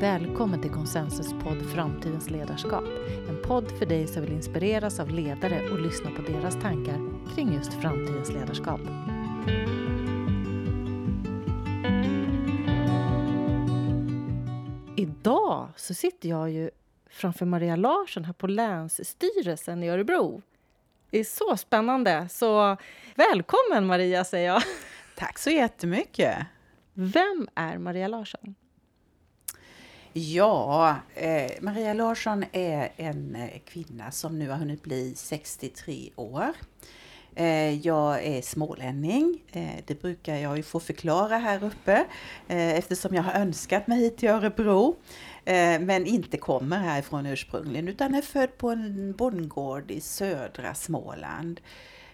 Välkommen till Konsensus podd Framtidens ledarskap. En podd för dig som vill inspireras av ledare och lyssna på deras tankar kring just framtidens ledarskap. Idag så sitter jag ju framför Maria Larsson här på Länsstyrelsen i Örebro. Det är så spännande. Så välkommen Maria, säger jag. Tack så jättemycket. Vem är Maria Larsson? Ja, eh, Maria Larsson är en eh, kvinna som nu har hunnit bli 63 år. Eh, jag är smålänning. Eh, det brukar jag ju få förklara här uppe eh, eftersom jag har önskat mig hit till Örebro. Eh, men inte kommer härifrån ursprungligen utan är född på en bondgård i södra Småland.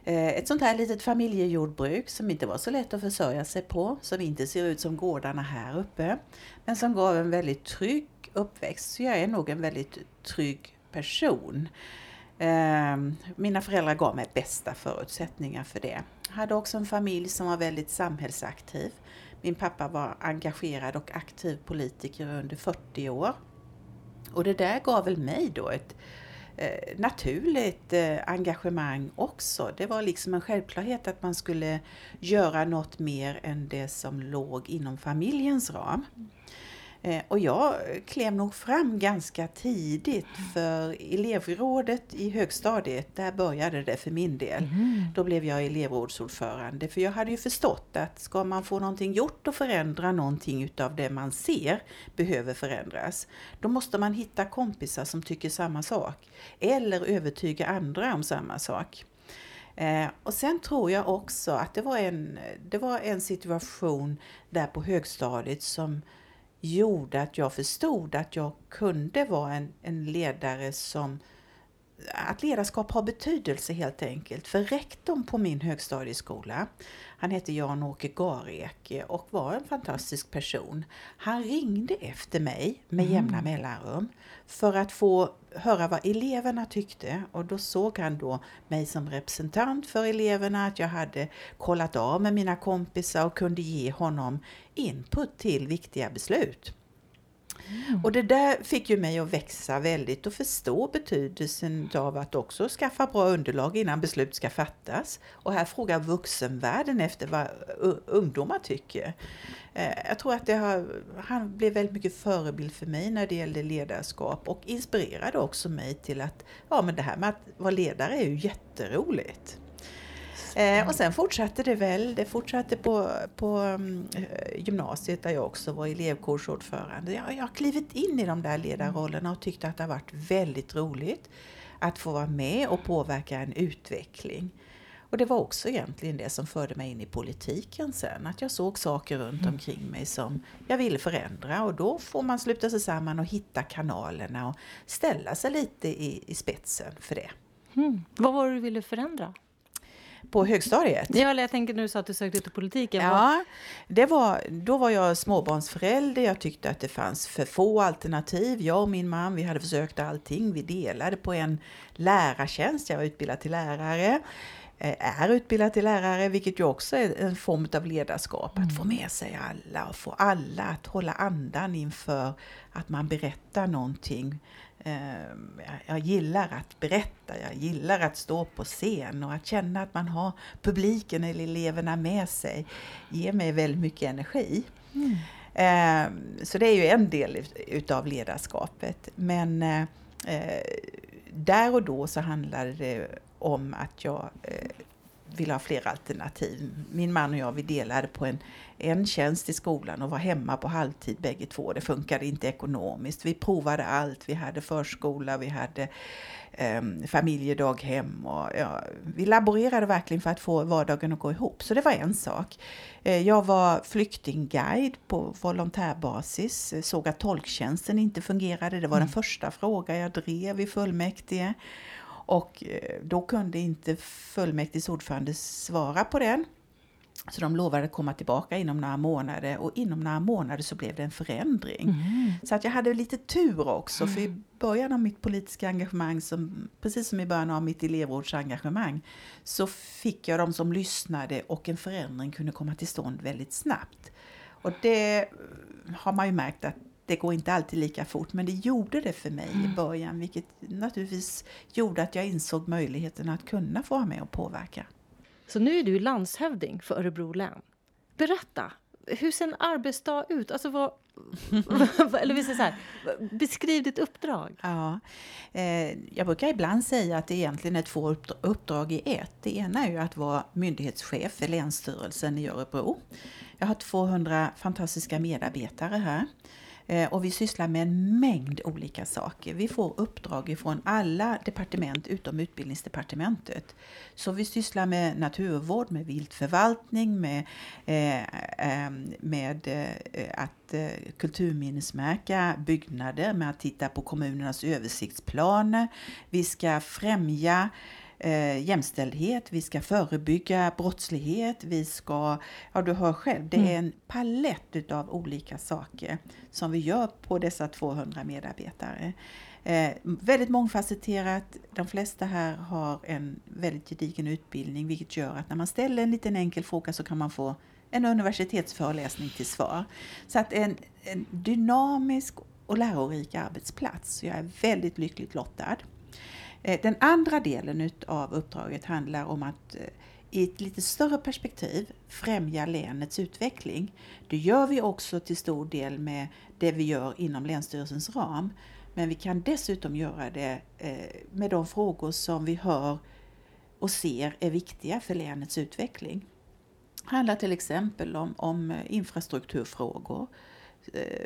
Eh, ett sånt här litet familjejordbruk som inte var så lätt att försörja sig på, som inte ser ut som gårdarna här uppe, men som gav en väldigt trygg uppväxt. Så jag är nog en väldigt trygg person. Eh, mina föräldrar gav mig bästa förutsättningar för det. Jag hade också en familj som var väldigt samhällsaktiv. Min pappa var engagerad och aktiv politiker under 40 år. Och det där gav väl mig då ett eh, naturligt eh, engagemang också. Det var liksom en självklarhet att man skulle göra något mer än det som låg inom familjens ram. Eh, och jag klev nog fram ganska tidigt för elevrådet i högstadiet, där började det för min del. Mm. Då blev jag elevrådsordförande för jag hade ju förstått att ska man få någonting gjort och förändra någonting utav det man ser behöver förändras, då måste man hitta kompisar som tycker samma sak. Eller övertyga andra om samma sak. Eh, och sen tror jag också att det var en, det var en situation där på högstadiet som gjorde att jag förstod att jag kunde vara en, en ledare som att ledarskap har betydelse helt enkelt. För rektorn på min högstadieskola, han hette Jan-Åke Garek och var en fantastisk person. Han ringde efter mig med mm. jämna mellanrum för att få höra vad eleverna tyckte och då såg han då mig som representant för eleverna, att jag hade kollat av med mina kompisar och kunde ge honom input till viktiga beslut. Mm. Och det där fick ju mig att växa väldigt och förstå betydelsen av att också skaffa bra underlag innan beslut ska fattas. Och här frågar vuxenvärlden efter vad ungdomar tycker. Eh, jag tror att det har, han blev väldigt mycket förebild för mig när det gällde ledarskap och inspirerade också mig till att ja, men det här med att vara ledare är ju jätteroligt. Eh, och sen fortsatte det väl. Det fortsatte på, på um, gymnasiet där jag också var elevkursordförande. Jag, jag har klivit in i de där ledarrollerna och tyckte att det har varit väldigt roligt att få vara med och påverka en utveckling. Och det var också egentligen det som förde mig in i politiken sen. Att jag såg saker runt mm. omkring mig som jag ville förändra och då får man sluta sig samman och hitta kanalerna och ställa sig lite i, i spetsen för det. Mm. Vad var det du ville förändra? På högstadiet. Ja, jag tänker nu så att du sökte ut i politiken. Ja, det var, då var jag småbarnsförälder. Jag tyckte att det fanns för få alternativ. Jag och min man, vi hade försökt allting. Vi delade på en lärartjänst. Jag var utbildad till lärare eh, är utbildad till lärare, vilket ju också är en form av ledarskap. Mm. Att få med sig alla och få alla att hålla andan inför att man berättar någonting jag gillar att berätta, jag gillar att stå på scen och att känna att man har publiken eller eleverna med sig ger mig väldigt mycket energi. Mm. Ehm, så det är ju en del utav ledarskapet. Men eh, där och då så handlade det om att jag eh, ville ha fler alternativ. Min man och jag vi delade på en, en tjänst i skolan och var hemma på halvtid bägge två. Det funkade inte ekonomiskt. Vi provade allt. Vi hade förskola, vi hade eh, familjedaghem och ja, vi laborerade verkligen för att få vardagen att gå ihop. Så det var en sak. Eh, jag var flyktingguide på volontärbasis, såg att tolktjänsten inte fungerade. Det var mm. den första fråga jag drev i fullmäktige. Och eh, då kunde inte fullmäktiges ordförande svara på den. Så de lovade att komma tillbaka inom några månader och inom några månader så blev det en förändring. Mm. Så att jag hade lite tur också, för i början av mitt politiska engagemang, som, precis som i början av mitt elevvårdsengagemang, så fick jag de som lyssnade och en förändring kunde komma till stånd väldigt snabbt. Och det har man ju märkt att det går inte alltid lika fort, men det gjorde det för mig i början, vilket naturligtvis gjorde att jag insåg möjligheten att kunna få vara med och påverka. Så nu är du landshövding för Örebro län. Berätta, hur ser en arbetsdag ut? Alltså vad, eller vi säger så här, beskriv ditt uppdrag. Ja, eh, jag brukar ibland säga att det egentligen är två uppdrag i ett. Det ena är ju att vara myndighetschef för Länsstyrelsen i Örebro. Jag har 200 fantastiska medarbetare här Eh, och vi sysslar med en mängd olika saker. Vi får uppdrag från alla departement utom utbildningsdepartementet. Så vi sysslar med naturvård, med viltförvaltning, med, eh, ehm, med eh, att kulturminnesmärka byggnader, med att titta på kommunernas översiktsplaner. Vi ska främja eh, jämställdhet, vi ska förebygga brottslighet, vi ska, ja du hör själv, det är mm. en palett av olika saker som vi gör på dessa 200 medarbetare. Eh, väldigt mångfacetterat. De flesta här har en väldigt gedigen utbildning vilket gör att när man ställer en liten enkel fråga så kan man få en universitetsföreläsning till svar. Så att en, en dynamisk och lärorik arbetsplats. Jag är väldigt lyckligt lottad. Eh, den andra delen av uppdraget handlar om att eh, i ett lite större perspektiv främja länets utveckling. Det gör vi också till stor del med det vi gör inom Länsstyrelsens ram. Men vi kan dessutom göra det eh, med de frågor som vi hör och ser är viktiga för länets utveckling. Det handlar till exempel om, om infrastrukturfrågor, Eh,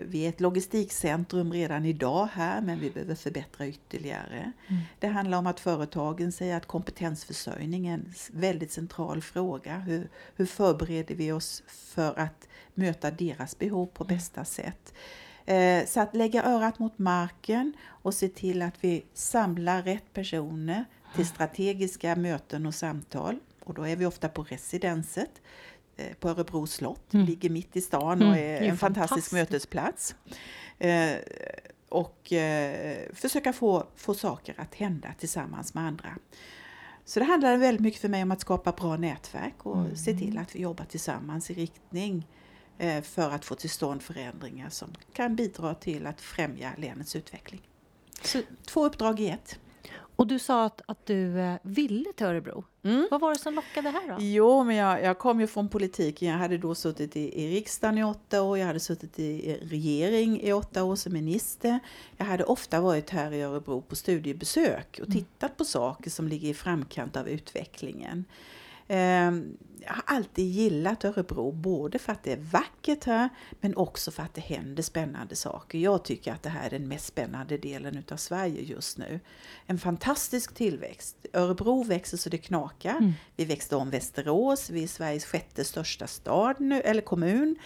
vi är ett logistikcentrum redan idag här men vi behöver förbättra ytterligare. Mm. Det handlar om att företagen säger att kompetensförsörjning är en väldigt central fråga. Hur, hur förbereder vi oss för att möta deras behov på mm. bästa sätt? Eh, så att lägga örat mot marken och se till att vi samlar rätt personer till strategiska möten och samtal. Och då är vi ofta på residenset Eh, på Örebro slott, mm. ligger mitt i stan och mm, är, är en fantastisk mötesplats. Eh, och eh, försöka få, få saker att hända tillsammans med andra. Så det handlar väldigt mycket för mig om att skapa bra nätverk och mm. se till att vi jobbar tillsammans i riktning eh, för att få till stånd förändringar som kan bidra till att främja länets utveckling. Så två uppdrag i ett. Och du sa att, att du eh, ville till Örebro. Mm. Vad var det som lockade här då? Jo, men jag, jag kom ju från politiken. Jag hade då suttit i, i riksdagen i åtta år. Jag hade suttit i regering i åtta år som minister. Jag hade ofta varit här i Örebro på studiebesök och mm. tittat på saker som ligger i framkant av utvecklingen. Ehm, jag har alltid gillat Örebro, både för att det är vackert här men också för att det händer spännande saker. Jag tycker att det här är den mest spännande delen utav Sverige just nu. En fantastisk tillväxt. Örebro växer så det knakar. Mm. Vi växte om Västerås, vi är Sveriges sjätte största stad nu, eller kommun.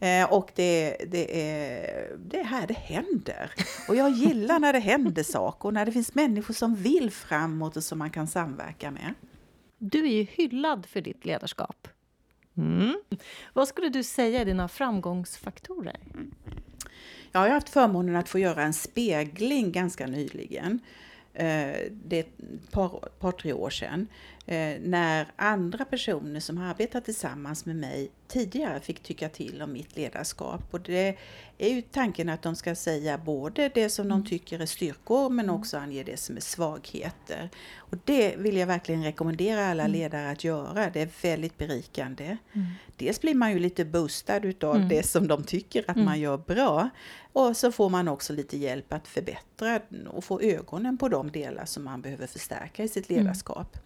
Eh, och det, det, är, det är här det händer. Och jag gillar när det händer saker och när det finns människor som vill framåt och som man kan samverka med. Du är ju hyllad för ditt ledarskap. Mm. Vad skulle du säga är dina framgångsfaktorer? Jag har haft förmånen att få göra en spegling ganska nyligen. Eh, det är ett par, par tre år sedan. Eh, när andra personer som har arbetat tillsammans med mig tidigare fick tycka till om mitt ledarskap. Och det är ju tanken att de ska säga både det som de mm. tycker är styrkor men mm. också ange det som är svagheter. Och det vill jag verkligen rekommendera alla mm. ledare att göra. Det är väldigt berikande. Mm. Dels blir man ju lite boostad utav mm. det som de tycker att mm. man gör bra. Och så får man också lite hjälp att förbättra och få ögonen på de delar som man behöver förstärka i sitt ledarskap.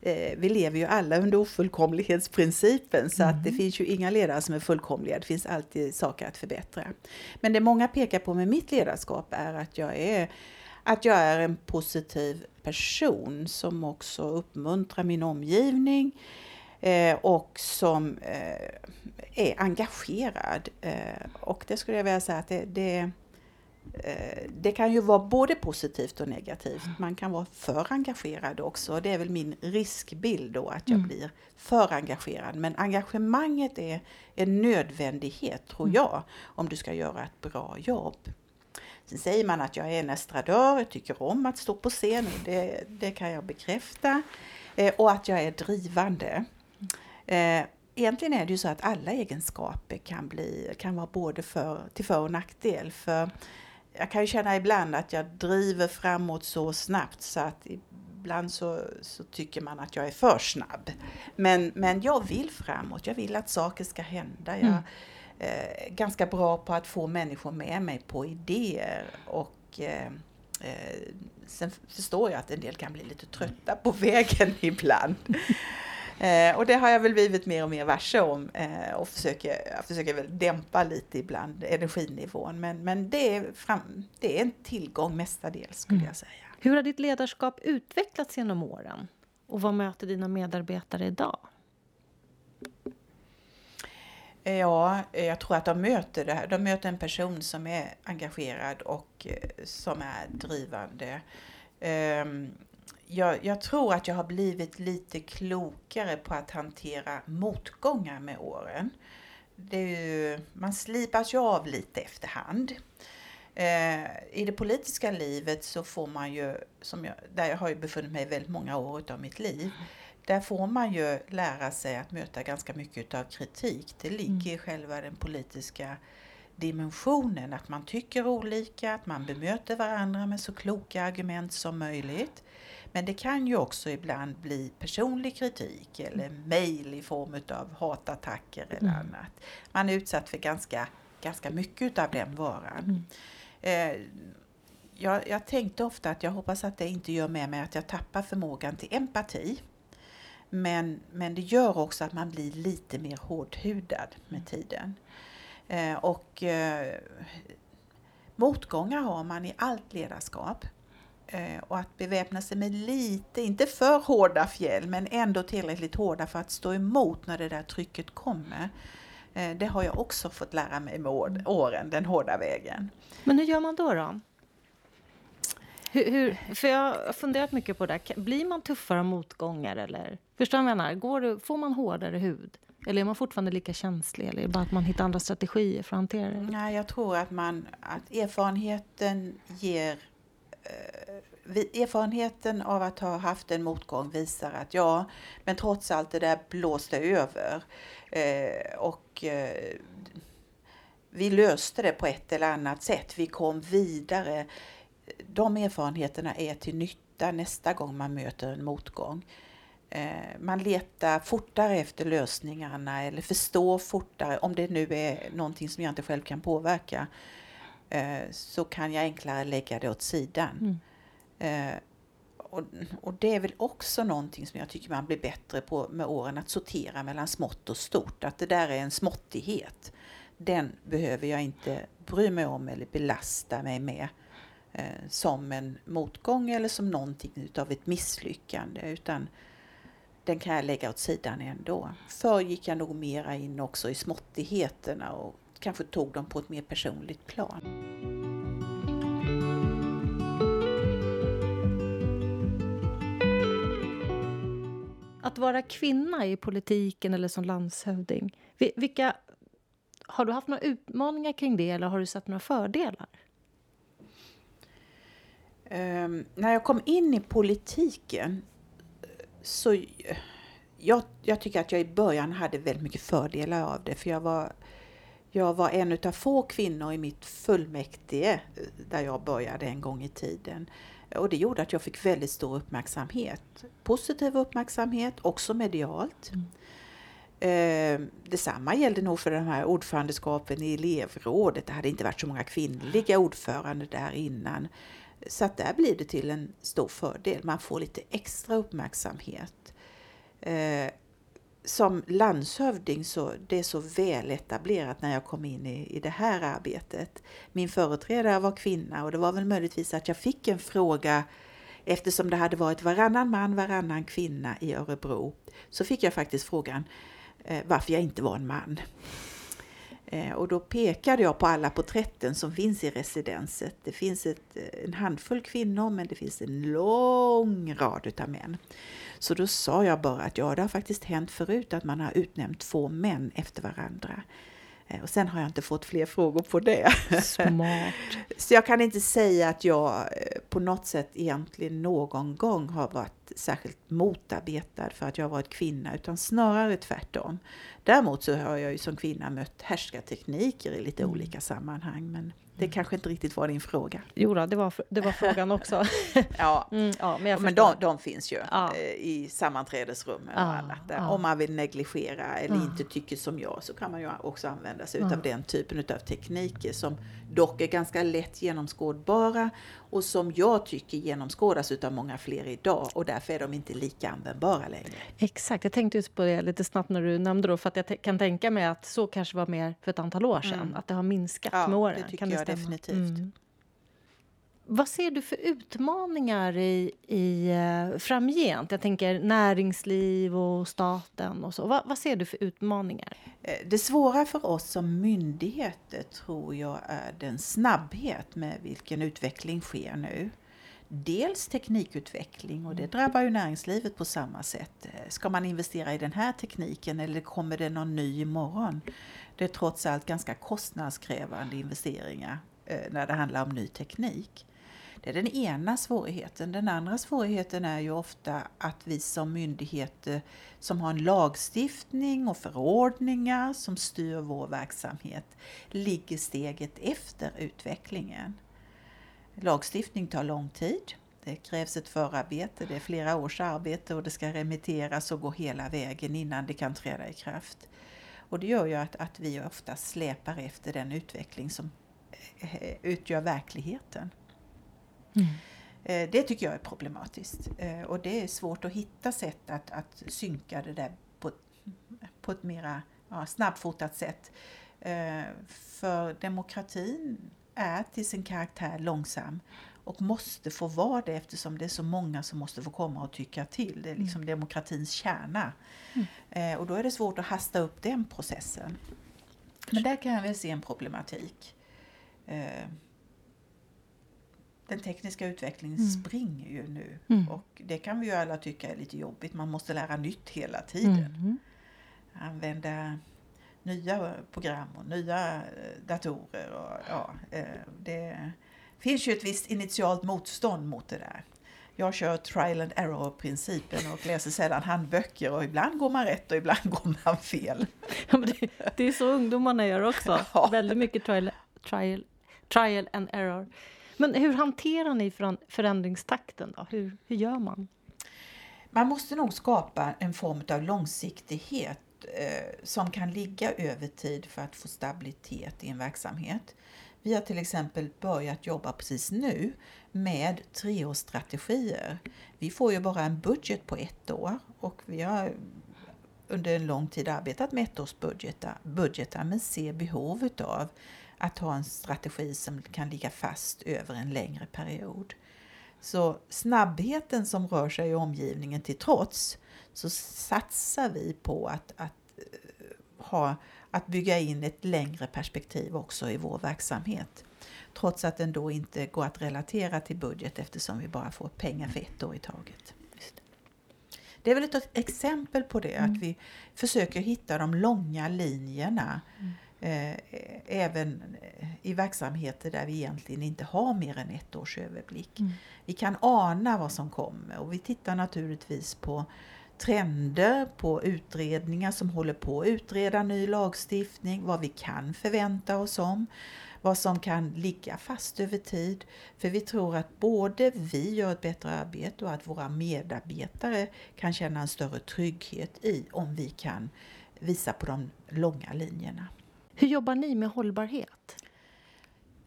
Eh, vi lever ju alla under ofullkomlighetsprincipen så att det finns ju inga ledare som är fullkomliga. Det finns alltid saker att förbättra. Men det många pekar på med mitt ledarskap är att jag är att jag är en positiv person som också uppmuntrar min omgivning eh, och som eh, är engagerad. Och det skulle jag vilja säga att det, det det kan ju vara både positivt och negativt. Man kan vara för engagerad också. Det är väl min riskbild då att jag mm. blir för engagerad. Men engagemanget är en nödvändighet tror mm. jag om du ska göra ett bra jobb. Sen säger man att jag är en estradör, jag tycker om att stå på scen. Det, det kan jag bekräfta. Eh, och att jag är drivande. Eh, egentligen är det ju så att alla egenskaper kan, bli, kan vara både för, till för och nackdel. För jag kan ju känna ibland att jag driver framåt så snabbt så att ibland så, så tycker man att jag är för snabb. Men, men jag vill framåt, jag vill att saker ska hända. Jag mm. är eh, ganska bra på att få människor med mig på idéer och eh, eh, sen förstår jag att en del kan bli lite trötta på vägen ibland. Eh, och det har jag väl blivit mer och mer varse om eh, och försöker, jag försöker väl dämpa lite ibland energinivån. Men, men det, är fram, det är en tillgång mestadels skulle mm. jag säga. Hur har ditt ledarskap utvecklats genom åren? Och vad möter dina medarbetare idag? Ja, jag tror att de möter det här. De möter en person som är engagerad och eh, som är drivande. Ehm, jag, jag, tror att jag har blivit lite klokare på att hantera motgångar med åren. Ju, man slipas ju av lite efterhand. Eh, I det politiska livet så får man ju, som jag, där jag har ju befunnit mig väldigt många år av mitt liv, där får man ju lära sig att möta ganska mycket av kritik. Det ligger i mm. själva den politiska dimensionen, att man tycker olika, att man bemöter varandra med så kloka argument som möjligt. Men det kan ju också ibland bli personlig kritik eller mm. mejl i form av hatattacker eller mm. annat. Man är utsatt för ganska, ganska mycket av den varan. Mm. Eh, jag, jag tänkte ofta att jag hoppas att det inte gör med mig att jag tappar förmågan till empati. Men, men det gör också att man blir lite mer hårdhudad med mm. tiden. Eh, och eh, motgångar har man i allt ledarskap. Eh, och att beväpna sig med lite, inte för hårda fjäll, men ändå tillräckligt hårda för att stå emot när det där trycket kommer. Eh, det har jag också fått lära mig med åren, den hårda vägen. Men hur gör man då? då? Hur, hur, för jag har funderat mycket på det. Blir man tuffare motgångar? Eller? Förstår du vad jag menar? Går det, får man hårdare hud? Eller är man fortfarande lika känslig? Eller är det bara att man hittar andra strategier för att hantera det? Nej, jag tror att, man, att erfarenheten ger Eh, erfarenheten av att ha haft en motgång visar att ja, men trots allt det där blåste över. Eh, och eh, vi löste det på ett eller annat sätt. Vi kom vidare. De erfarenheterna är till nytta nästa gång man möter en motgång. Eh, man letar fortare efter lösningarna eller förstår fortare, om det nu är någonting som jag inte själv kan påverka, eh, så kan jag enklare lägga det åt sidan. Mm. Eh, och, och, det är väl också någonting som jag tycker man blir bättre på med åren, att sortera mellan smått och stort. Att det där är en småttighet. Den behöver jag inte bry mig om eller belasta mig med eh, som en motgång eller som någonting utav ett misslyckande. Utan den kan jag lägga åt sidan ändå. Förr gick jag nog mera in också i småttigheterna och kanske tog dem på ett mer personligt plan. Att vara kvinna i politiken eller som landshövding, vilka, har du haft några utmaningar kring det eller har du sett några fördelar? Um, när jag kom in i politiken så jag, jag, tycker att jag i början hade väldigt mycket fördelar av det för jag var, jag var en av få kvinnor i mitt fullmäktige där jag började en gång i tiden. Och det gjorde att jag fick väldigt stor uppmärksamhet. Positiv uppmärksamhet, också medialt. Mm. Eh, detsamma gällde nog för de här ordförandeskapen i elevrådet. Det hade inte varit så många kvinnliga ordförande där innan. Så att där blir det till en stor fördel. Man får lite extra uppmärksamhet. Eh, som landshövding så det är så väl etablerat när jag kom in i, i det här arbetet. Min företrädare var kvinna och det var väl möjligtvis att jag fick en fråga eftersom det hade varit varannan man, varannan kvinna i Örebro. Så fick jag faktiskt frågan eh, varför jag inte var en man. Eh, och då pekade jag på alla porträtten som finns i residenset. Det finns ett, en handfull kvinnor men det finns en lång rad utav män. Så då sa jag bara att ja, det har faktiskt hänt förut att man har utnämnt två män efter varandra. Eh, och sen har jag inte fått fler frågor på det. Smart. Så jag kan inte säga att jag på något sätt egentligen någon gång har varit särskilt motarbetad för att jag har varit kvinna, utan snarare tvärtom. Däremot så har jag ju som kvinna mött härskartekniker i lite mm. olika sammanhang, men det kanske inte riktigt var din fråga. Jo då, det var, det var frågan också. ja, mm, ja, men, men de, de, finns ju ja. Eh, i sammanträdesrummen och annat. Om man vill negligera eller inte tycker som jag så kan man ju också använda sig av den typen av tekniker som dock är ganska lätt genomskådbara och som jag tycker genomskådas av många fler idag och därför är de inte lika användbara längre. Exakt, jag tänkte just på det lite snabbt när du nämnde det för att jag kan tänka mig att så kanske var mer för ett antal år sedan, mm. att det har minskat ja, med åren. det tycker kan jag definitivt. Mm. Vad ser du för utmaningar i, i, uh, framgent? Jag tänker näringsliv och staten och så. Va, vad ser du för utmaningar? Eh, det svåra för oss som myndigheter tror jag är den snabbhet med vilken utveckling sker nu. Dels teknikutveckling och det drabbar ju näringslivet på samma sätt. Eh, ska man investera i den här tekniken eller kommer det någon ny imorgon? Det är trots allt ganska kostnadskrävande investeringar när det handlar om ny teknik. Det är den ena svårigheten. Den andra svårigheten är ju ofta att vi som myndigheter eh, som har en lagstiftning och förordningar som styr vår verksamhet ligger steget efter utvecklingen. Lagstiftning tar lång tid. Det krävs ett förarbete, det är flera års arbete och det ska remitteras och gå hela vägen innan det kan träda i kraft. Och det gör ju att, att vi ofta släpar efter den utveckling som eh, utgör verkligheten. Mm. Eh, det tycker jag är problematiskt eh, och det är svårt att hitta sätt att, att synka det där på, på ett mera ja, snabbfotat sätt. Eh, för demokratin är till sin karaktär långsam och måste få vara det eftersom det är så många som måste få komma och tycka till. Det är liksom mm. demokratins kärna. Mm. Och då är det svårt att hasta upp den processen. Men där kan jag väl se en problematik den tekniska utvecklingen mm. springer ju nu mm. och det kan vi ju alla tycka är lite jobbigt. Man måste lära nytt hela tiden. Mm. Använda nya program och nya eh, datorer. Och, ja, eh, det finns ju ett visst initialt motstånd mot det där. Jag kör trial and error-principen och läser sällan handböcker och ibland går man rätt och ibland går man fel. Ja, det, det, är så ungdomarna gör också. Ja. Väldigt mycket trial, trial, trial and error. Men hur hanterar ni förändringstakten? Då? Hur, hur gör man? Man måste nog skapa en form av långsiktighet eh, som kan ligga över tid för att få stabilitet i en verksamhet. Vi har till exempel börjat jobba precis nu med treårsstrategier. Vi får ju bara en budget på ett år och vi har under en lång tid arbetat med ettårsbudgetar budgetar, men ser behovet av att ha en strategi som kan ligga fast över en längre period. Så snabbheten som rör sig i omgivningen till trots så satsar vi på att, att, eh, ha, att bygga in ett längre perspektiv också i vår verksamhet. Trots att den då inte går att relatera till budget eftersom vi bara får pengar för ett år i taget. Det är väl ett exempel på det, mm. att vi försöker hitta de långa linjerna mm. Eh, även eh, i verksamheter där vi egentligen inte har mer än ett års överblick. Mm. Vi kan ana vad som kommer och vi tittar naturligtvis på trender, på utredningar som håller på att utreda ny lagstiftning, vad vi kan förvänta oss om, vad som kan ligga fast över tid. För vi tror att både vi gör ett bättre arbete och att våra medarbetare kan känna en större trygghet i om vi kan visa på de långa linjerna. Hur jobbar ni med hållbarhet?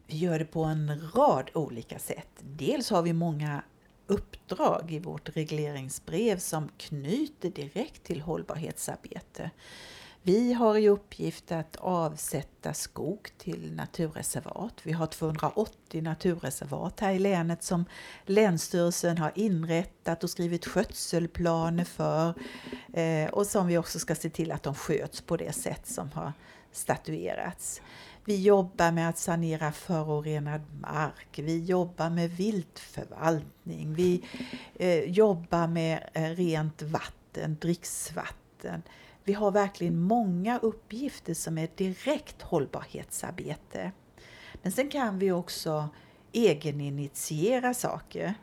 Vi gör det på en rad olika sätt. Dels har vi många uppdrag i vårt regleringsbrev som knyter direkt till hållbarhetsarbete. Vi har i uppgift att avsätta skog till naturreservat. Vi har 280 naturreservat här i länet som Länsstyrelsen har inrättat och skrivit skötselplaner för eh, och som vi också ska se till att de sköts på det sätt som har statuerats. Vi jobbar med att sanera förorenad mark, vi jobbar med viltförvaltning, vi eh, jobbar med eh, rent vatten, dricksvatten. Vi har verkligen många uppgifter som är direkt hållbarhetsarbete. Men sen kan vi också egeninitiera saker.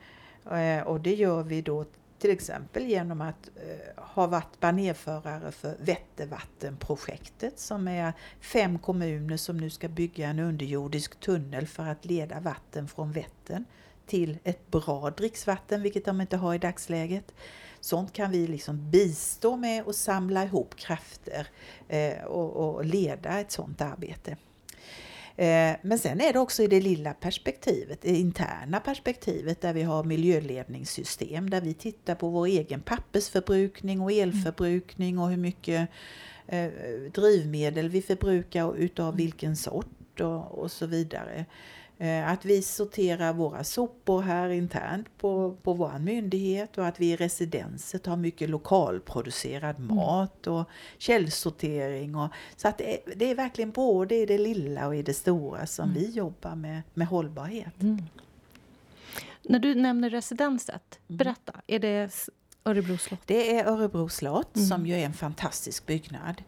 Eh, och det gör vi då till exempel genom att eh, ha varit banerförare för Vättervattenprojektet som är fem kommuner som nu ska bygga en underjordisk tunnel för att leda vatten från Vättern till ett bra dricksvatten, vilket de inte har i dagsläget. Sånt kan vi liksom bistå med och samla ihop krafter eh, och, och leda ett sånt arbete. Eh, men sen är det också i det lilla perspektivet, det interna perspektivet där vi har miljöledningssystem där vi tittar på vår egen pappersförbrukning och elförbrukning och hur mycket eh, drivmedel vi förbrukar utav vilken sort och, och så vidare. Eh, att vi sorterar våra sopor här internt på, på vår myndighet och att vi i residenset har mycket lokalproducerad mm. mat och källsortering. Och, så att det, det, är verkligen både i det lilla och i det stora som mm. vi jobbar med, med hållbarhet. Mm. När du nämner residenset, mm. berätta. Är det Örebro slott? Det är Örebro slott mm. som ju är en fantastisk byggnad.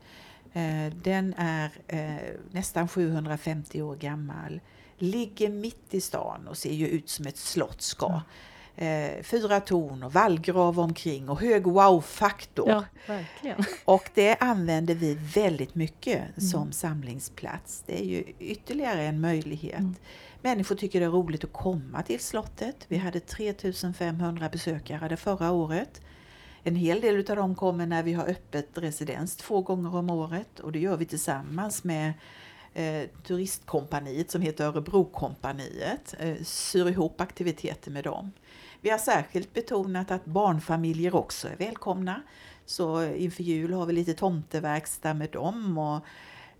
Eh, den är eh, nästan 750 år gammal ligger mitt i stan och ser ju ut som ett slott ska. Eh, fyra torn och vallgrav omkring och hög wow-faktor. Ja, verkligen. Och det använder vi väldigt mycket mm. som samlingsplats. Det är ju ytterligare en möjlighet. Mm. Människor tycker det är roligt att komma till slottet. Vi hade 3500 besökare det förra året. En hel del av dem kommer när vi har öppet residens två gånger om året och det gör vi tillsammans med eh, turistkompaniet som heter Örebrokompaniet eh, syr ihop aktiviteter med dem. Vi har särskilt betonat att barnfamiljer också är välkomna. Så inför jul har vi lite tomteverkstad med dem och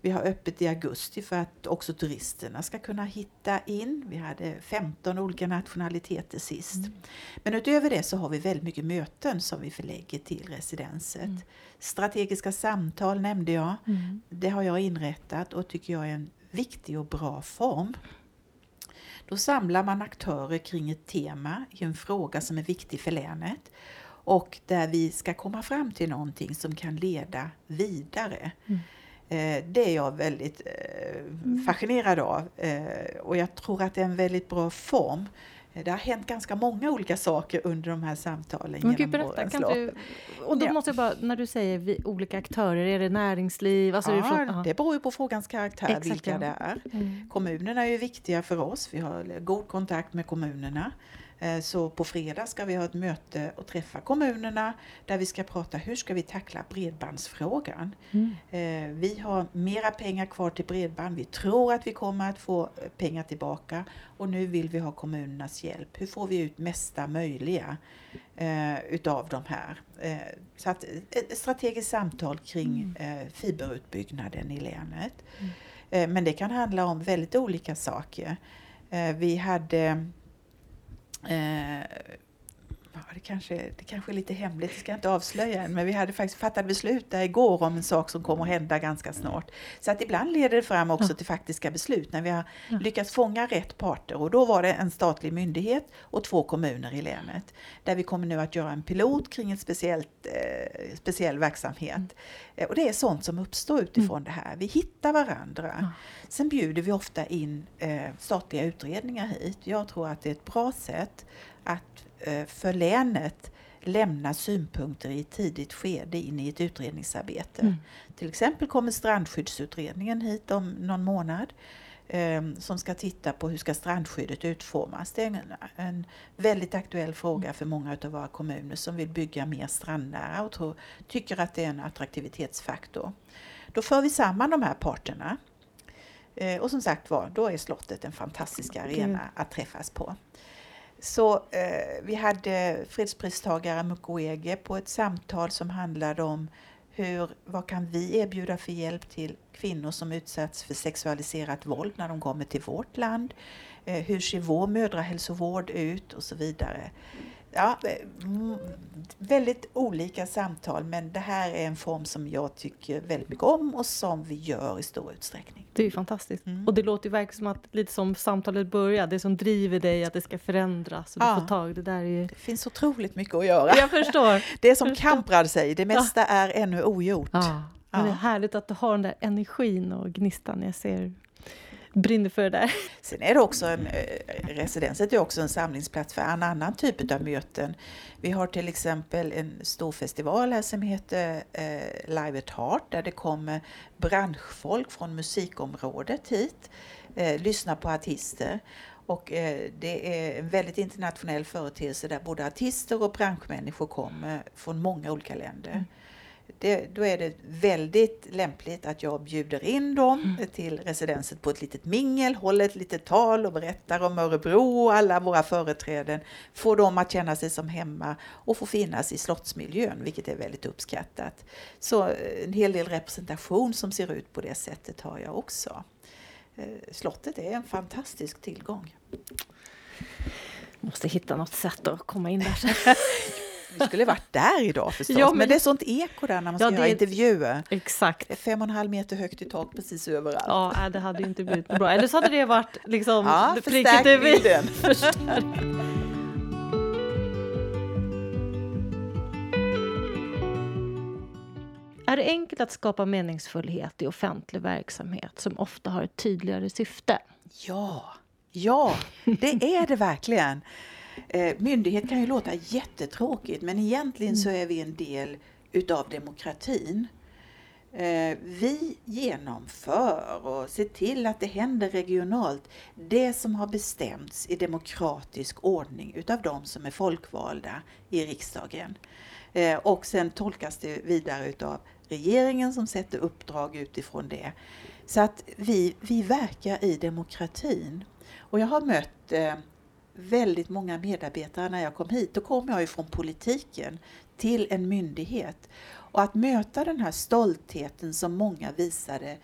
vi har öppet i augusti för att också turisterna ska kunna hitta in. Vi hade 15 olika nationaliteter sist. Mm. Men utöver det så har vi väldigt mycket möten som vi förlägger till residenset. Mm. Strategiska samtal nämnde jag. Mm. Det har jag inrättat och tycker jag är en viktig och bra form. Då samlar man aktörer kring ett tema i en fråga som är viktig för länet och där vi ska komma fram till någonting som kan leda vidare. Mm. Eh, det är jag väldigt eh, mm. fascinerad av eh, och jag tror att det är en väldigt bra form. Det har hänt ganska många olika saker under de här samtalen Men genom berätta, kan lopp. Du, och då ja. måste jag bara, när du säger vi, olika aktörer, är det näringsliv? Alltså ja, det, från, det beror ju på frågans karaktär Exakt, vilka ja. det är. Mm. Kommunerna är ju viktiga för oss, vi har god kontakt med kommunerna. Eh, så på fredag ska vi ha ett möte och träffa kommunerna där vi ska prata hur ska vi tackla bredbandsfrågan. Mm. Eh, vi har mera pengar kvar till bredband. Vi tror att vi kommer att få eh, pengar tillbaka och nu vill vi ha kommunernas hjälp. Hur får vi ut mesta möjliga utav de här? Så att ett strategiskt samtal kring mm. fiberutbyggnaden i länet. Mm. Men det kan handla om väldigt olika saker. Vi hade Eh, det, kanske, det kanske är lite hemligt, det ska jag inte avslöja än, men vi hade faktiskt fattat beslut där igår om en sak som kommer att hända ganska snart. Så att ibland leder det fram också till faktiska beslut när vi har lyckats fånga rätt parter och då var det en statlig myndighet och två kommuner i länet där vi kommer nu att göra en pilot kring en speciellt, eh, speciell verksamhet. Mm. Och det är sånt som uppstår utifrån mm. det här. Vi hittar varandra. Mm. Sen bjuder vi ofta in eh, statliga utredningar hit. Jag tror att det är ett bra sätt att Eh, för länet lämna synpunkter i ett tidigt skede in i ett utredningsarbete. Mm. Till exempel kommer strandskyddsutredningen hit om någon månad eh, som ska titta på hur ska strandskyddet utformas. Det är en, en väldigt aktuell fråga för många av våra kommuner som vill bygga mer strandnära och tror, tycker att det är en attraktivitetsfaktor. Då för vi samman de här parterna. Eh, och som sagt var, då är slottet en fantastisk arena att träffas på. Så eh, vi hade fredspristagare Mukwege på ett samtal som handlade om hur, vad kan vi erbjuda för hjälp till kvinnor som utsatts för sexualiserat våld när de kommer till vårt land? Eh, hur ser vår mödrahälsovård ut och så vidare. Ja, väldigt olika samtal men det här är en form som jag tycker väldigt mycket om och som vi gör i stor utsträckning. Det är fantastiskt. Mm. Och det låter ju verkligen som att, lite som samtalet börjar, det som driver dig att det ska förändras och ja. du får tag det där är ju... Det finns otroligt mycket att göra. Jag förstår. Det är som Kamprad säger, det mesta ja. är ännu ogjort. Ja. ja. Det är härligt att du har den där energin och gnistan jag ser brinner för det där. Sen är det också en, eh, residenset är också en samlingsplats för en annan typ av möten. Vi har till exempel en stor festival här som heter eh, Live at Heart där det kommer branschfolk från musikområdet hit, eh, lyssnar på artister. Och eh, det är en väldigt internationell företeelse där både artister och branschmänniskor kommer från många olika länder. Det, då är det väldigt lämpligt att jag bjuder in dem mm. till residenset på ett litet mingel, håller ett litet tal och berättar om Örebro och alla våra företräden. Får dem att känna sig som hemma och få finnas i slottsmiljön, vilket är väldigt uppskattat. Så eh, en hel del representation som ser ut på det sättet har jag också. Eh, slottet är en fantastisk tillgång. Måste hitta något sätt att komma in där. Vi skulle varit där idag förstås, ja, men, men det är sånt eko där när man ska ja, göra intervjuer. Exakt. Det är fem och en halv meter högt i tak precis överallt. Ja, det hade inte blivit bra. Eller så hade det varit liksom ja, pricket bilden. Är det enkelt att skapa meningsfullhet i offentlig verksamhet som ofta har ett tydligare syfte? Ja, ja, det är det verkligen. Eh, myndighet kan ju låta jättetråkigt men egentligen mm. så är vi en del utav demokratin. Eh, vi genomför och ser till att det händer regionalt det som har bestämts i demokratisk ordning utav de som är folkvalda i riksdagen. Eh, och sen tolkas det vidare utav regeringen som sätter uppdrag utifrån det. Så att vi, vi verkar i demokratin. Och jag har mött väldigt många medarbetare när jag kom hit. Då kom jag ju från politiken till en myndighet. Och att möta den här stoltheten som många visade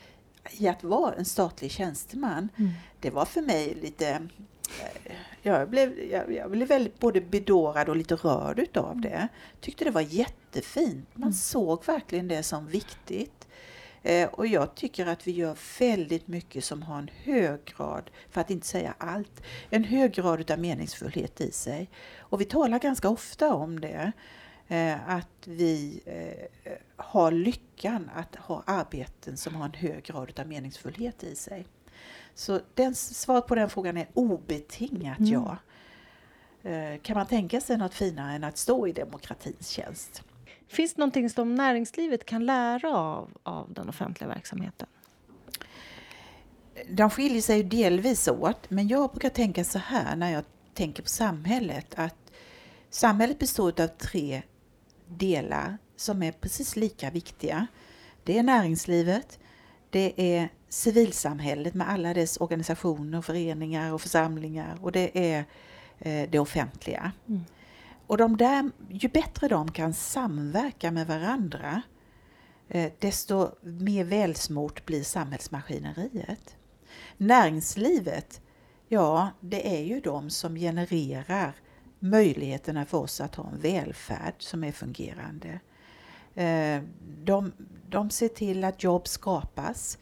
i att vara en statlig tjänsteman, mm. det var för mig lite eh, jag blev, jag, jag blev väldigt både bedårad och lite rörd utav det. Tyckte det var jättefint. Man mm. såg verkligen det som viktigt. Eh, och jag tycker att vi gör väldigt mycket som har en hög grad, för att inte säga allt, en hög grad av meningsfullhet i sig. Och vi talar ganska ofta om det, eh, att vi eh, har lyckan att ha arbeten som har en hög grad av meningsfullhet i sig. Så den, svaret på den frågan är obetingat mm. ja. Kan man tänka sig något finare än att stå i demokratins tjänst? Finns det någonting som näringslivet kan lära av, av den offentliga verksamheten? De skiljer sig delvis åt, men jag brukar tänka så här när jag tänker på samhället att samhället består av tre delar som är precis lika viktiga. Det är näringslivet, det är civilsamhället med alla dess organisationer, föreningar och församlingar och det är eh, det offentliga. Mm. Och de där, ju bättre de kan samverka med varandra, eh, desto mer välsmort blir samhällsmaskineriet. Näringslivet, ja, det är ju de som genererar möjligheterna för oss att ha en välfärd som är fungerande. Eh, de, de ser till att jobb skapas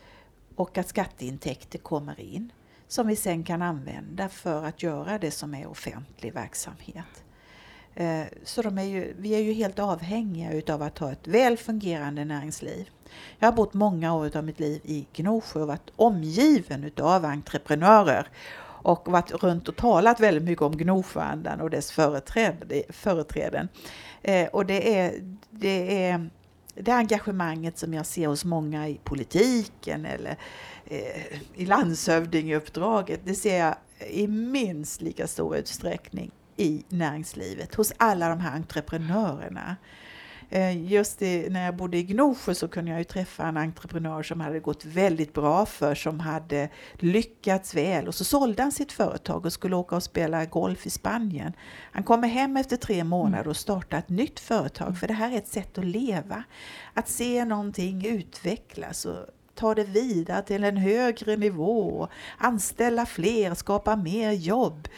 och att skatteintäkter kommer in som vi sen kan använda för att göra det som är offentlig verksamhet. Eh, så de är ju, vi är ju helt avhängiga utav att ha ett väl fungerande näringsliv. Jag har bott många år av mitt liv i Gnosjö och varit omgiven utav entreprenörer och varit runt och talat väldigt mycket om Gnosjöandan och dess företräden. Eh, och det är, det är det engagemanget som jag ser hos många i politiken eller eh, i landshövdingeuppdraget, det ser jag i minst lika stor utsträckning i näringslivet, hos alla de här entreprenörerna. Eh, just det, när jag bodde i Gnosjö så kunde jag ju träffa en entreprenör som hade gått väldigt bra för, som hade lyckats väl och så sålde han sitt företag och skulle åka och spela golf i Spanien. Han kommer hem efter tre månader och startar ett nytt företag för det här är ett sätt att leva. Att se någonting utvecklas och ta det vidare till en högre nivå, anställa fler, skapa mer jobb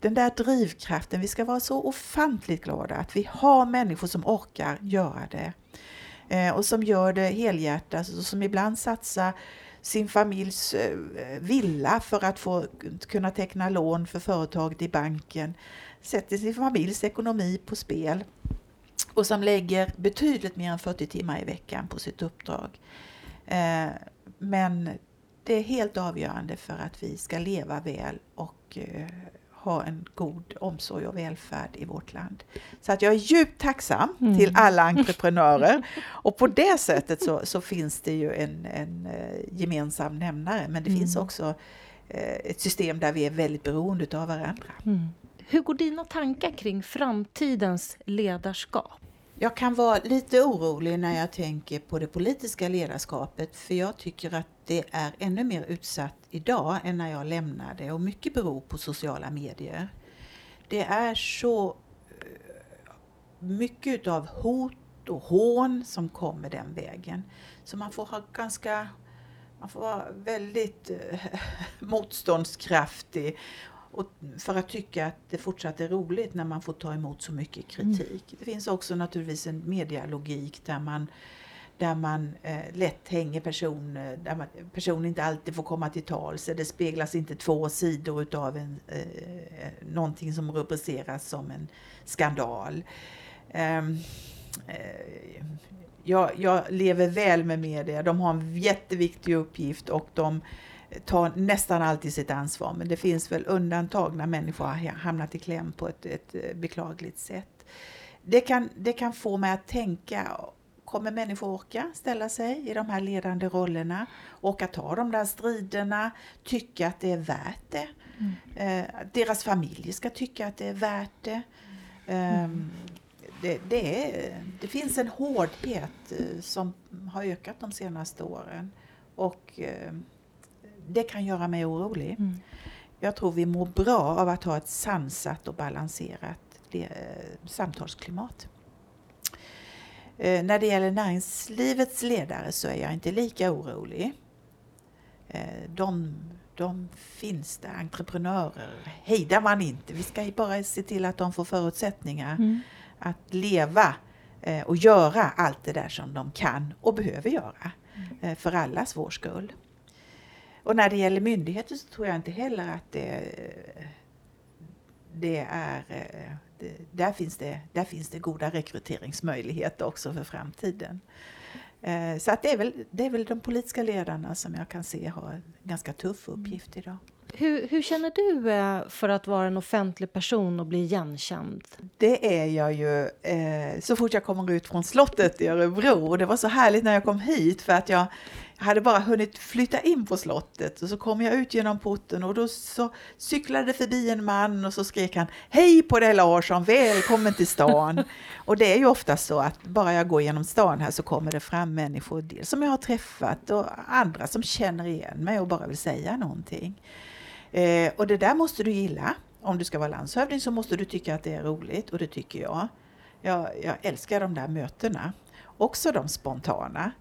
den där drivkraften, vi ska vara så ofantligt glada att vi har människor som orkar göra det. Eh, och som gör det helhjärtat och som ibland satsar sin familjs eh, villa för att få kunna teckna lån för företaget i banken. Sätter sin familjs ekonomi på spel och som lägger betydligt mer än 40 timmar i veckan på sitt uppdrag. Eh, men det är helt avgörande för att vi ska leva väl och ha en god omsorg och välfärd i vårt land. Så att jag är djupt tacksam mm. till alla entreprenörer och på det sättet så, så finns det ju en, en uh, gemensam nämnare men det mm. finns också uh, ett system där vi är väldigt beroende av varandra. Mm. Hur går dina tankar kring framtidens ledarskap? Jag kan vara lite orolig när jag tänker på det politiska ledarskapet för jag tycker att det är ännu mer utsatt idag än när jag lämnade och mycket beror på sociala medier. Det är så eh, mycket av hot och hån som kommer den vägen. Så man får ha ganska man får vara väldigt eh, motståndskraftig och för att tycka att det fortsatt är roligt när man får ta emot så mycket kritik. Mm. Det finns också naturligtvis en medialogik där man där man eh, lätt hänger person, eh, där man, person inte alltid får komma till tals. Det speglas inte två sidor utav en, eh, eh någonting som rubriceras som en skandal. Um, eh, jag, jag, lever väl med media. De har en jätteviktig uppgift och de tar nästan alltid sitt ansvar. Men det finns väl undantag när människor har hamnat i kläm på ett, ett eh, beklagligt sätt. Det kan, det kan få mig att tänka Kommer människor orka ställa sig i de här ledande rollerna? Orka ta de där striderna? Tycka att det är värt det? Mm. Eh, deras familjer ska tycka att det är värt det. Eh, mm. det, det, är, det, finns en hårdhet eh, som har ökat de senaste åren. Och eh, det kan göra mig orolig. Mm. Jag tror vi mår bra av att ha ett sansat och balanserat eh, samtalsklimat. Eh, när det gäller näringslivets ledare så är jag inte lika orolig. Eh, de, de finns där, entreprenörer hejdar man inte. Vi ska bara se till att de får förutsättningar mm. att leva eh, och göra allt det där som de kan och behöver göra mm. för allas vår skull. Och när det gäller myndigheter så tror jag inte heller att det, det är det, där, finns det, där finns det goda rekryteringsmöjligheter också för framtiden. Eh, så att det, är väl, det är väl de politiska ledarna som jag kan se har en ganska tuff uppgift idag. Hur, hur, känner du eh, för att vara en offentlig person och bli igenkänd? Det är jag ju eh, så fort jag kommer ut från slottet i Örebro. Och det var så härligt när jag kom hit för att jag hade bara hunnit flytta in på slottet och så kom jag ut genom porten och då så cyklade förbi en man och så skrek han Hej på dig Larsson, välkommen till stan! och det är ju ofta så att bara jag går genom stan här så kommer det fram människor dels som jag har träffat och andra som känner igen mig och bara vill säga någonting. Eh, och det där måste du gilla. Om du ska vara landshövding så måste du tycka att det är roligt och det tycker jag. Jag, jag älskar de där mötena. Också de spontana.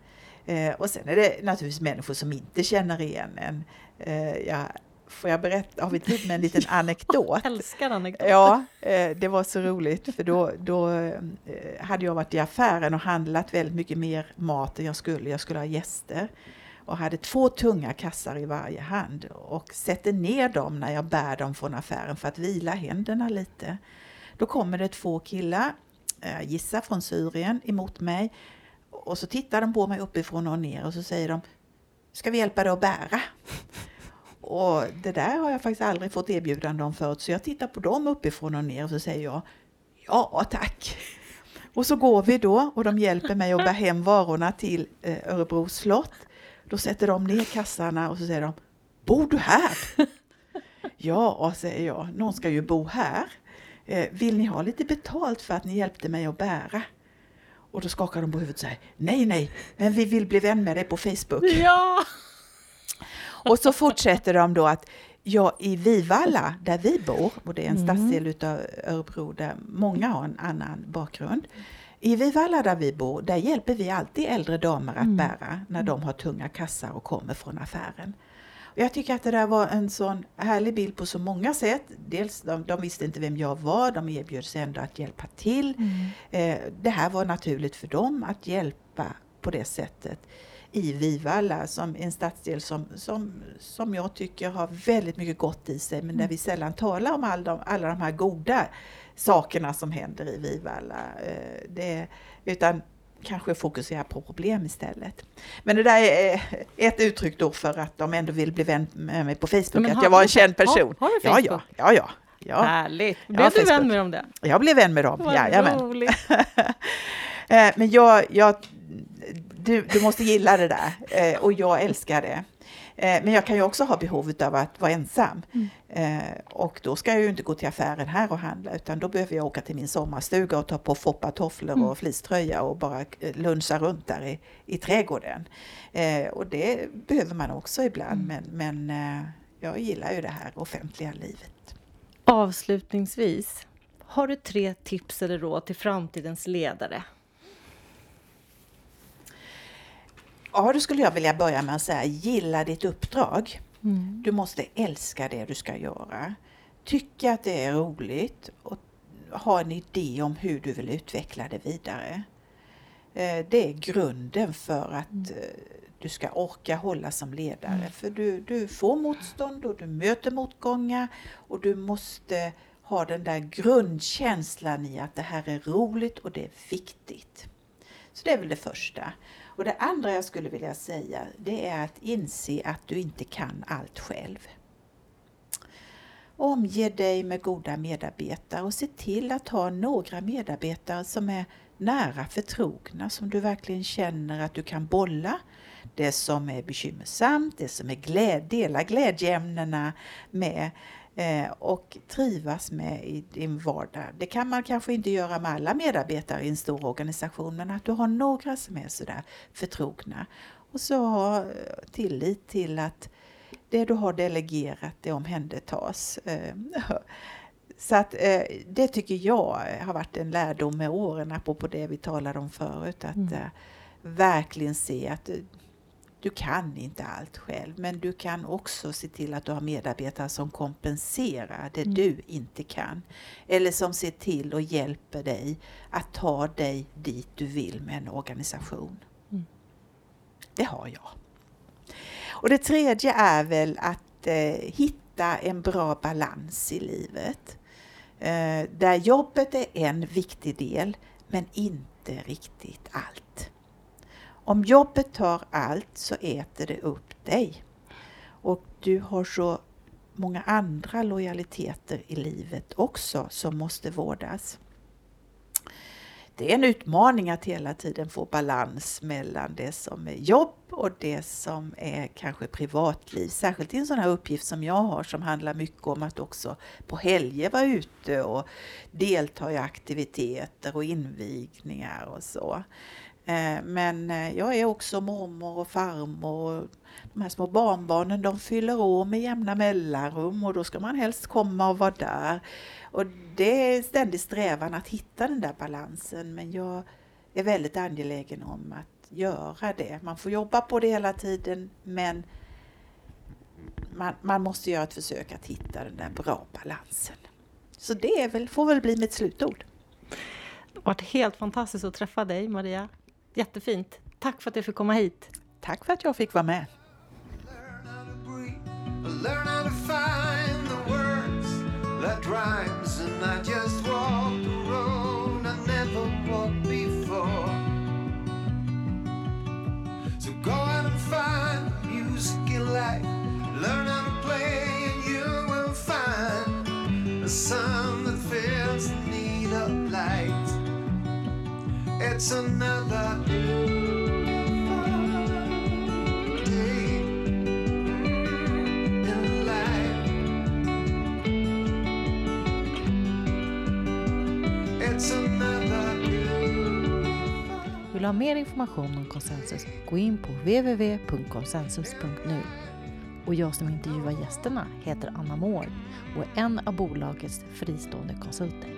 Eh, och sen är det naturligtvis människor som inte känner igen en. Eh, jag, får jag berätta, har vi tid med en liten anekdot? Jag älskar anekdoter. Ja, eh, det var så roligt för då, då eh, hade jag varit i affären och handlat väldigt mycket mer mat än jag skulle. Jag skulle ha gäster och hade två tunga kassar i varje hand och sätter ner dem när jag bär dem från affären för att vila händerna lite. Då kommer det två killar, jag gissar från Syrien, emot mig och så tittar de på mig uppifrån och ner och så säger de Ska vi hjälpa dig att bära? Och det där har jag faktiskt aldrig fått erbjudande om förut så jag tittar på dem uppifrån och ner och så säger jag Ja tack! Och så går vi då och de hjälper mig att bära hem varorna till eh, Örebro slott. Då sätter de ner kassarna och så säger de Bor du här? Ja, säger jag, någon ska ju bo här. Eh, vill ni ha lite betalt för att ni hjälpte mig att bära? Och då skakar de på huvudet och säger nej, nej, men vi vill bli vän med dig på Facebook. Ja! Och så fortsätter de då att ja, i Vivalla, där vi bor, och det är en mm. stadsdel utav Örebro där många har en annan bakgrund. I Vivalla där vi bor, där hjälper vi alltid äldre damer att mm. bära när de har tunga kassar och kommer från affären. Jag tycker att det där var en sån härlig bild på så många sätt. Dels de, de visste inte vem jag var, de erbjöd sig ändå att hjälpa till. Mm. Eh, det här var naturligt för dem att hjälpa på det sättet i Vivalla som en stadsdel som, som, som jag tycker har väldigt mycket gott i sig men där mm. vi sällan talar om all de, alla de här goda sakerna som händer i Vivalla. Eh, det, utan kanske fokusera på problem istället. Men det där är ett uttryck då för att de ändå vill bli vän med mig på Facebook, Men att jag var en känd person. Har, har du Facebook? Ja, ja, ja. ja. Härligt! Blev ja, du vän med dem där? Jag blev vän med dem, Vad jajamän. Eh, men jag, jag, du, du måste gilla det där eh, och jag älskar det. Eh, men jag kan ju också ha behov av att vara ensam. Mm. Eh, och då ska jag ju inte gå till affären här och handla utan då behöver jag åka till min sommarstuga och ta på foppa tofflor mm. och fleecetröja och bara eh, luncha runt där i, i trädgården. och det behöver man också ibland mm. men, men jag gillar ju det här offentliga livet. Avslutningsvis, har du tre tips eller råd till framtidens ledare? Ja, då skulle jag vilja börja med att säga gilla ditt uppdrag. Mm. Du måste älska det du ska göra. Tycka att det är roligt och ha en idé om hur du vill utveckla det vidare. Eh, det är grunden för att mm. Eh, du ska orka hålla som ledare. Mm. För du, du får motstånd och du möter motgångar och du måste ha den där grundkänslan i att det här är roligt och det är viktigt. Så det är väl det första. Och det andra jag skulle vilja säga det är att inse att du inte kan allt själv. Omge dig med goda medarbetare och se till att ha några medarbetare som är nära förtrogna, som du verkligen känner att du kan bolla det som är bekymmersamt, det som är glädje, dela glädjeämnena med och trivas med i din vardag. Det kan man kanske inte göra med alla medarbetare i en stor organisation men att du har några som är sådär förtrogna. Och så ha eh, tillit till att det du har delegerat det omhändertas. Eh, så att det tycker jag har varit en lärdom med åren apropå det vi talade om förut. Att mm. verkligen se att du kan inte allt själv, men du kan också se till att du har medarbetare som kompenserar det mm. du inte kan. Eller som ser till och hjälper dig att ta dig dit du vill med en organisation. Mm. Det har jag. Och det tredje är väl att eh, hitta en bra balans i livet. Eh, där jobbet är en viktig del, men inte riktigt allt. Om jobbet tar allt så äter det upp dig. Och du har så många andra lojaliteter i livet också som måste vårdas. Det är en utmaning att hela tiden få balans mellan det som är jobb och det som är kanske privatliv. Särskilt i en sån här uppgift som jag har som handlar mycket om att också på helger vara ute och delta i aktiviteter och invigningar och så. Eh, men eh, jag är också mormor och farmor. De här små barnbarnen de fyller år med jämna mellanrum och då ska man helst komma och vara där. Och det är ständig strävan att hitta den där balansen men jag är väldigt angelägen om att göra det. Man får jobba på det hela tiden men man, man måste göra ett försök att hitta den där bra balansen. Så det väl, får väl bli mitt slutord. Det har varit helt fantastiskt att träffa dig Maria. Jättefint. Tack för att jag fick komma hit. Tack för att jag fick vara med. Learn how to play and you will find a sun that fills the need of light. It's another Vill du ha mer information om konsensus, gå in på www.konsensus.nu. Och jag som intervjuar gästerna heter Anna Mård och är en av bolagets fristående konsulter.